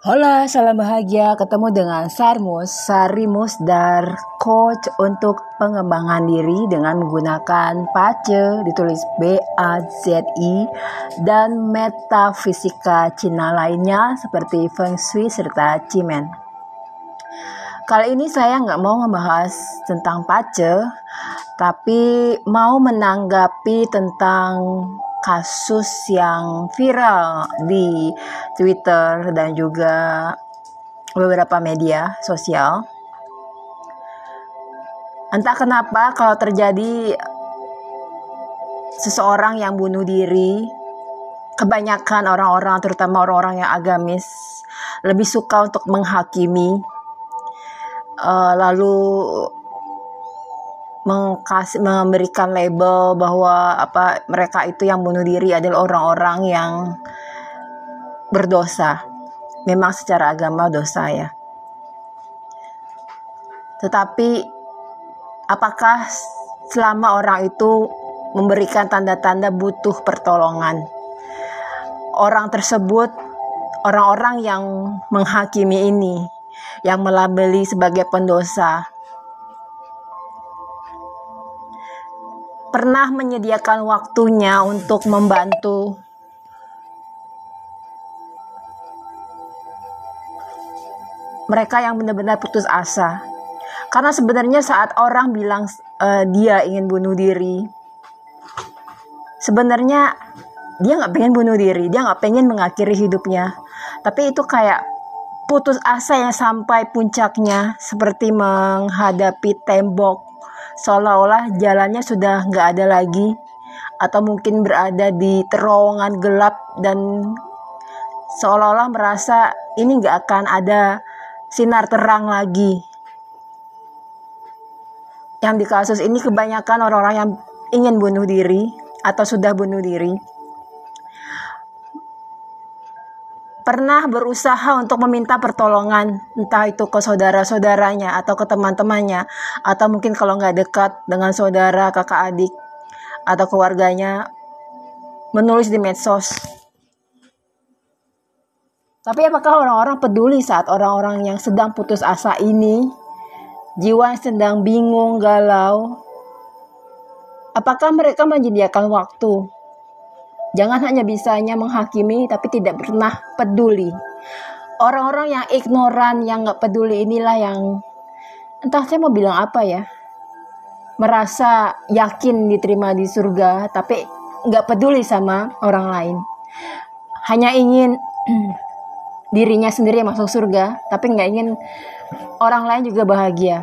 Hola, salam bahagia. Ketemu dengan Sarmus, Sarimus dar coach untuk pengembangan diri dengan menggunakan PACE, ditulis B A Z I dan metafisika Cina lainnya seperti Feng Shui serta Cimen. Kali ini saya nggak mau membahas tentang PACE, tapi mau menanggapi tentang kasus yang viral di Twitter dan juga beberapa media sosial. Entah kenapa kalau terjadi seseorang yang bunuh diri, kebanyakan orang-orang terutama orang-orang yang agamis lebih suka untuk menghakimi uh, lalu mengkasih memberikan label bahwa apa mereka itu yang bunuh diri adalah orang-orang yang berdosa. Memang secara agama dosa ya. Tetapi apakah selama orang itu memberikan tanda-tanda butuh pertolongan? Orang tersebut orang-orang yang menghakimi ini yang melabeli sebagai pendosa pernah menyediakan waktunya untuk membantu mereka yang benar-benar putus asa. Karena sebenarnya saat orang bilang uh, dia ingin bunuh diri, sebenarnya dia nggak pengen bunuh diri, dia nggak pengen mengakhiri hidupnya. Tapi itu kayak putus asa yang sampai puncaknya, seperti menghadapi tembok seolah-olah jalannya sudah nggak ada lagi atau mungkin berada di terowongan gelap dan seolah-olah merasa ini nggak akan ada sinar terang lagi. Yang di kasus ini kebanyakan orang-orang yang ingin bunuh diri atau sudah bunuh diri pernah berusaha untuk meminta pertolongan entah itu ke saudara-saudaranya atau ke teman-temannya atau mungkin kalau nggak dekat dengan saudara kakak adik atau keluarganya menulis di medsos. Tapi apakah orang-orang peduli saat orang-orang yang sedang putus asa ini? Jiwa yang sedang bingung galau. Apakah mereka menyediakan waktu Jangan hanya bisanya menghakimi tapi tidak pernah peduli. Orang-orang yang ignoran, yang nggak peduli inilah yang entah saya mau bilang apa ya. Merasa yakin diterima di surga tapi nggak peduli sama orang lain. Hanya ingin dirinya sendiri masuk surga tapi nggak ingin orang lain juga bahagia.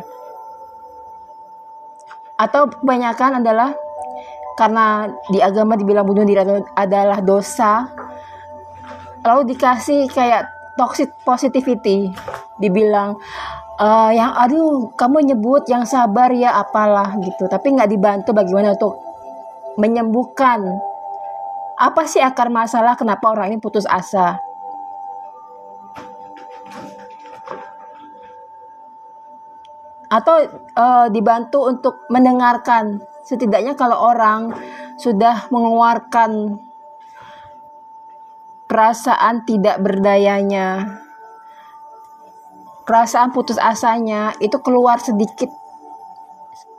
Atau kebanyakan adalah karena di agama dibilang bunuh diri adalah dosa. Lalu dikasih kayak toxic positivity. Dibilang uh, yang aduh kamu nyebut yang sabar ya apalah gitu. Tapi nggak dibantu bagaimana untuk menyembuhkan. Apa sih akar masalah kenapa orang ini putus asa? Atau uh, dibantu untuk mendengarkan setidaknya kalau orang sudah mengeluarkan perasaan tidak berdayanya, perasaan putus asanya, itu keluar sedikit,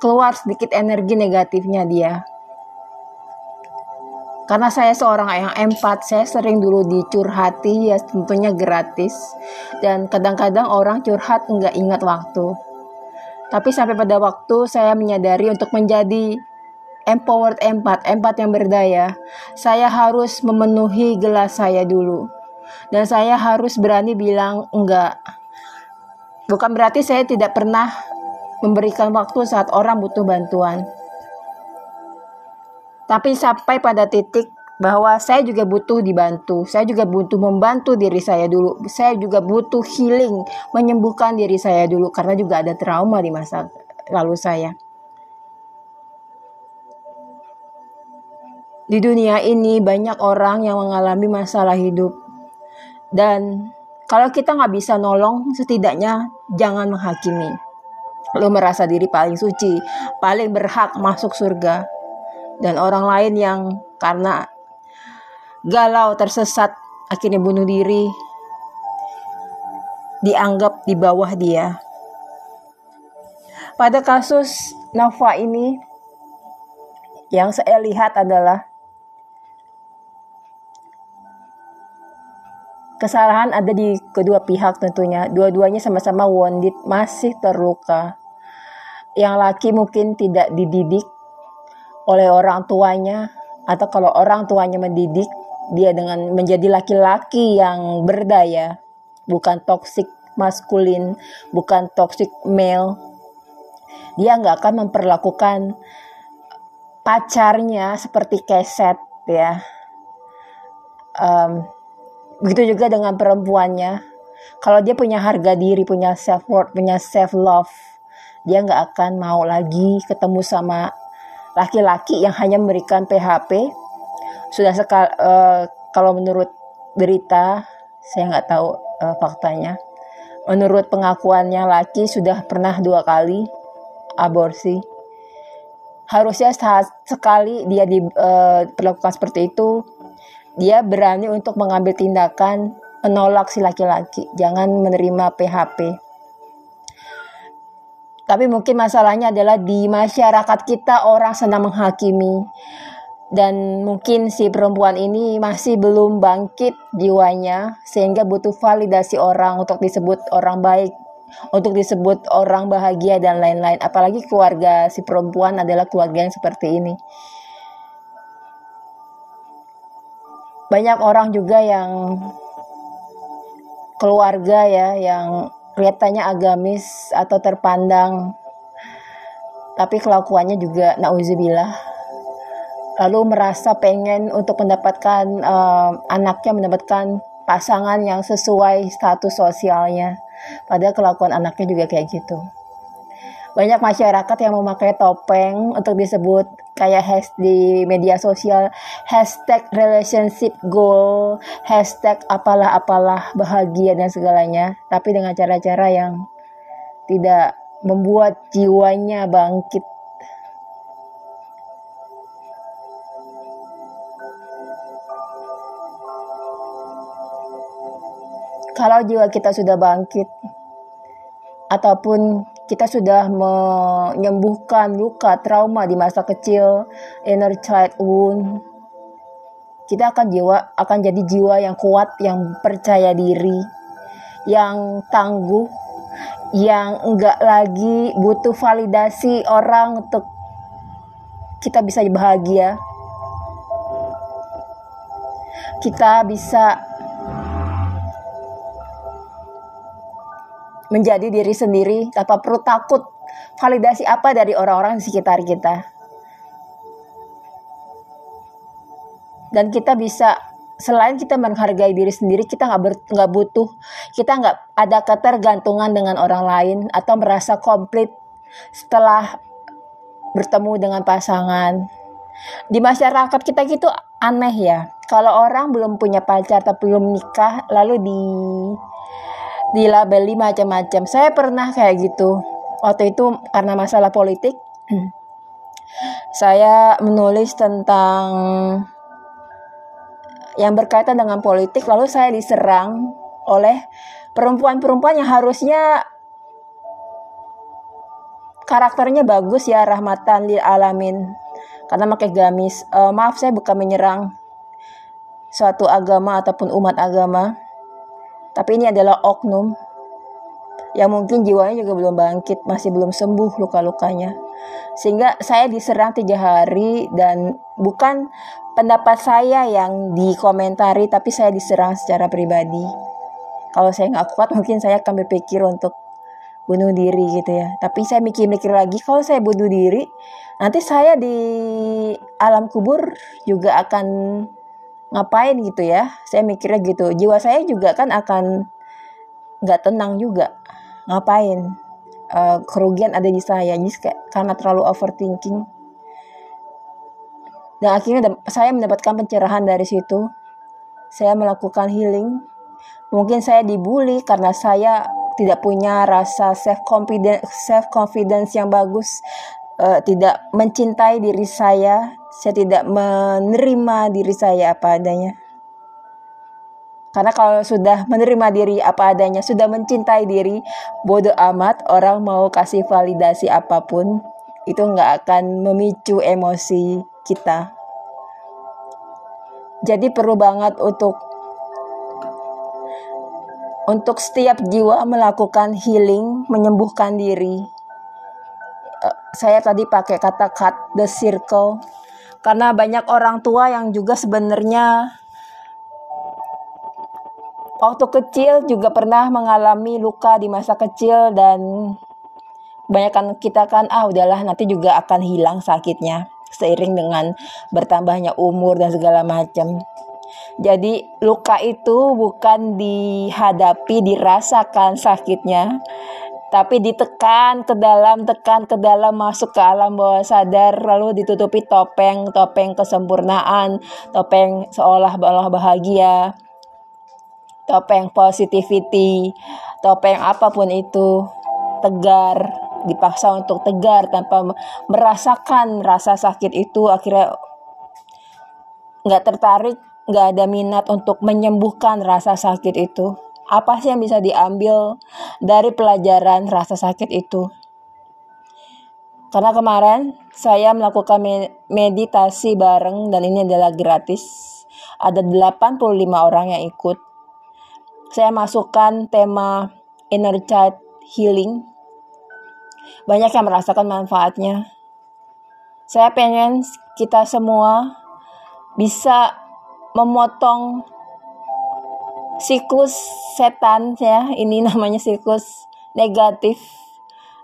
keluar sedikit energi negatifnya dia. Karena saya seorang yang empat, saya sering dulu dicurhati ya tentunya gratis. Dan kadang-kadang orang curhat nggak ingat waktu tapi sampai pada waktu saya menyadari untuk menjadi empowered empat, empat yang berdaya, saya harus memenuhi gelas saya dulu. Dan saya harus berani bilang enggak. Bukan berarti saya tidak pernah memberikan waktu saat orang butuh bantuan. Tapi sampai pada titik bahwa saya juga butuh dibantu. Saya juga butuh membantu diri saya dulu. Saya juga butuh healing, menyembuhkan diri saya dulu karena juga ada trauma di masa lalu saya. Di dunia ini banyak orang yang mengalami masalah hidup. Dan kalau kita nggak bisa nolong, setidaknya jangan menghakimi. Lu merasa diri paling suci, paling berhak masuk surga. Dan orang lain yang karena galau, tersesat, akhirnya bunuh diri. dianggap di bawah dia. Pada kasus Nova ini, yang saya lihat adalah kesalahan ada di kedua pihak tentunya. Dua-duanya sama-sama wounded, masih terluka. Yang laki mungkin tidak dididik oleh orang tuanya, atau kalau orang tuanya mendidik, dia dengan menjadi laki-laki yang berdaya, bukan toxic maskulin, bukan toxic male, dia nggak akan memperlakukan pacarnya seperti keset ya. Um, begitu juga dengan perempuannya. Kalau dia punya harga diri punya self worth punya self love dia nggak akan mau lagi ketemu sama laki-laki yang hanya memberikan PHP sudah sekal uh, kalau menurut berita saya nggak tahu uh, faktanya menurut pengakuannya laki sudah pernah dua kali aborsi. Harusnya saat sekali dia diperlakukan uh, seperti itu, dia berani untuk mengambil tindakan menolak si laki-laki, jangan menerima PHP. Tapi mungkin masalahnya adalah di masyarakat kita orang senang menghakimi dan mungkin si perempuan ini masih belum bangkit jiwanya sehingga butuh validasi orang untuk disebut orang baik untuk disebut orang bahagia dan lain-lain. Apalagi keluarga si perempuan adalah keluarga yang seperti ini. Banyak orang juga yang keluarga ya yang kelihatannya agamis atau terpandang tapi kelakuannya juga nauzubillah lalu merasa pengen untuk mendapatkan uh, anaknya mendapatkan pasangan yang sesuai status sosialnya Padahal kelakuan anaknya juga kayak gitu. Banyak masyarakat yang memakai topeng untuk disebut kayak has di media sosial hashtag relationship goal, hashtag apalah-apalah bahagia dan segalanya. Tapi dengan cara-cara yang tidak membuat jiwanya bangkit kalau jiwa kita sudah bangkit ataupun kita sudah menyembuhkan luka trauma di masa kecil, inner child wound, kita akan jiwa akan jadi jiwa yang kuat, yang percaya diri, yang tangguh, yang enggak lagi butuh validasi orang untuk kita bisa bahagia. Kita bisa menjadi diri sendiri tanpa perlu takut validasi apa dari orang-orang di sekitar kita. Dan kita bisa selain kita menghargai diri sendiri, kita nggak nggak butuh, kita nggak ada ketergantungan dengan orang lain atau merasa komplit setelah bertemu dengan pasangan. Di masyarakat kita gitu aneh ya. Kalau orang belum punya pacar atau belum nikah, lalu di dilabeli macam-macam. Saya pernah kayak gitu. Waktu itu karena masalah politik, saya menulis tentang yang berkaitan dengan politik, lalu saya diserang oleh perempuan-perempuan yang harusnya karakternya bagus ya rahmatan lil alamin karena pakai gamis. Uh, maaf saya bukan menyerang suatu agama ataupun umat agama tapi ini adalah oknum yang mungkin jiwanya juga belum bangkit, masih belum sembuh luka-lukanya. Sehingga saya diserang tiga hari dan bukan pendapat saya yang dikomentari, tapi saya diserang secara pribadi. Kalau saya nggak kuat, mungkin saya akan berpikir untuk bunuh diri gitu ya. Tapi saya mikir-mikir lagi, kalau saya bunuh diri, nanti saya di alam kubur juga akan ngapain gitu ya? Saya mikirnya gitu. Jiwa saya juga kan akan nggak tenang juga. Ngapain? Uh, kerugian ada di saya. Jadi kayak karena terlalu overthinking. Dan akhirnya saya mendapatkan pencerahan dari situ. Saya melakukan healing. Mungkin saya dibully karena saya tidak punya rasa self confidence self confidence yang bagus. Uh, tidak mencintai diri saya saya tidak menerima diri saya apa adanya. Karena kalau sudah menerima diri apa adanya, sudah mencintai diri, bodoh amat orang mau kasih validasi apa pun, itu nggak akan memicu emosi kita. Jadi perlu banget untuk untuk setiap jiwa melakukan healing, menyembuhkan diri. Eh, saya tadi pakai kata cut the circle karena banyak orang tua yang juga sebenarnya waktu kecil juga pernah mengalami luka di masa kecil dan kebanyakan kita kan ah udahlah nanti juga akan hilang sakitnya seiring dengan bertambahnya umur dan segala macam. Jadi luka itu bukan dihadapi, dirasakan sakitnya, tapi ditekan ke dalam, tekan ke dalam, masuk ke alam bawah sadar, lalu ditutupi topeng, topeng kesempurnaan, topeng seolah-olah bahagia, topeng positivity, topeng apa pun itu, tegar, dipaksa untuk tegar tanpa merasakan rasa sakit itu akhirnya nggak tertarik, nggak ada minat untuk menyembuhkan rasa sakit itu. Apa sih yang bisa diambil dari pelajaran rasa sakit itu? Karena kemarin saya melakukan meditasi bareng dan ini adalah gratis. Ada 85 orang yang ikut saya masukkan tema inner child healing. Banyak yang merasakan manfaatnya. Saya pengen kita semua bisa memotong siklus setan ya. Ini namanya siklus negatif.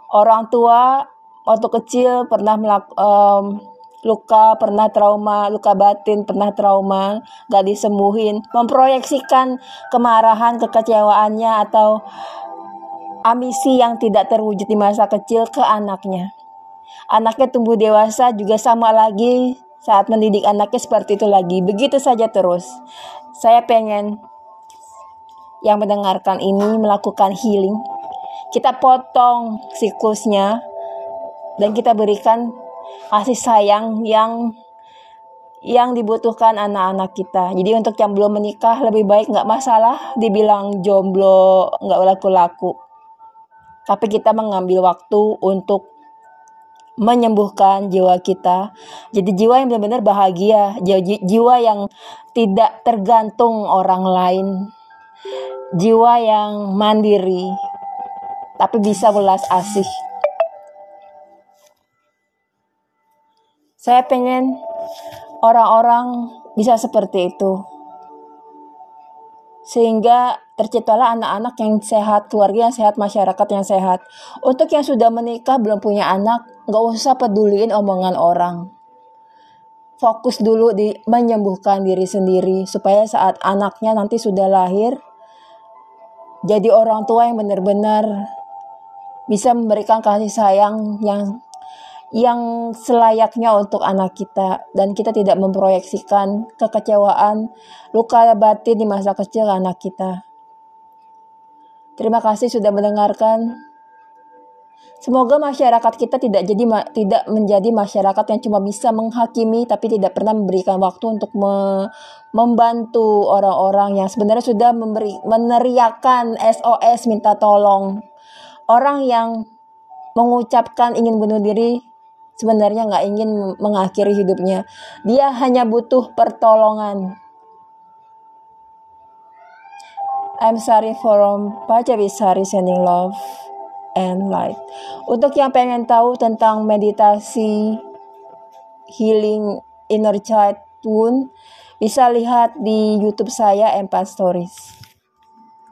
Orang tua waktu kecil pernah melakukan um, luka, pernah trauma, luka batin, pernah trauma, gak disembuhin, memproyeksikan kemarahan, kekecewaannya atau ambisi yang tidak terwujud di masa kecil ke anaknya. Anaknya tumbuh dewasa juga sama lagi saat mendidik anaknya seperti itu lagi. Begitu saja terus. Saya pengen yang mendengarkan ini melakukan healing. Kita potong siklusnya dan kita berikan kasih sayang yang yang dibutuhkan anak-anak kita. Jadi untuk yang belum menikah lebih baik nggak masalah dibilang jomblo nggak laku-laku. Tapi kita mengambil waktu untuk menyembuhkan jiwa kita. Jadi jiwa yang benar-benar bahagia, jiwa yang tidak tergantung orang lain. Jiwa yang mandiri, tapi bisa belas asih. Saya pengen orang-orang bisa seperti itu. Sehingga terciptalah anak-anak yang sehat, keluarga yang sehat, masyarakat yang sehat. Untuk yang sudah menikah belum punya anak, nggak usah peduliin omongan orang. Fokus dulu di menyembuhkan diri sendiri supaya saat anaknya nanti sudah lahir, jadi orang tua yang benar-benar bisa memberikan kasih sayang yang yang selayaknya untuk anak kita dan kita tidak memproyeksikan kekecewaan, luka batin di masa kecil anak kita. Terima kasih sudah mendengarkan. Semoga masyarakat kita tidak jadi tidak menjadi masyarakat yang cuma bisa menghakimi tapi tidak pernah memberikan waktu untuk me, membantu orang-orang yang sebenarnya sudah memberi meneriakan SOS minta tolong. Orang yang mengucapkan ingin bunuh diri sebenarnya nggak ingin mengakhiri hidupnya. Dia hanya butuh pertolongan. I'm sorry for Pajawisari sending love and light. Untuk yang pengen tahu tentang meditasi healing inner child wound, bisa lihat di YouTube saya Empat Stories.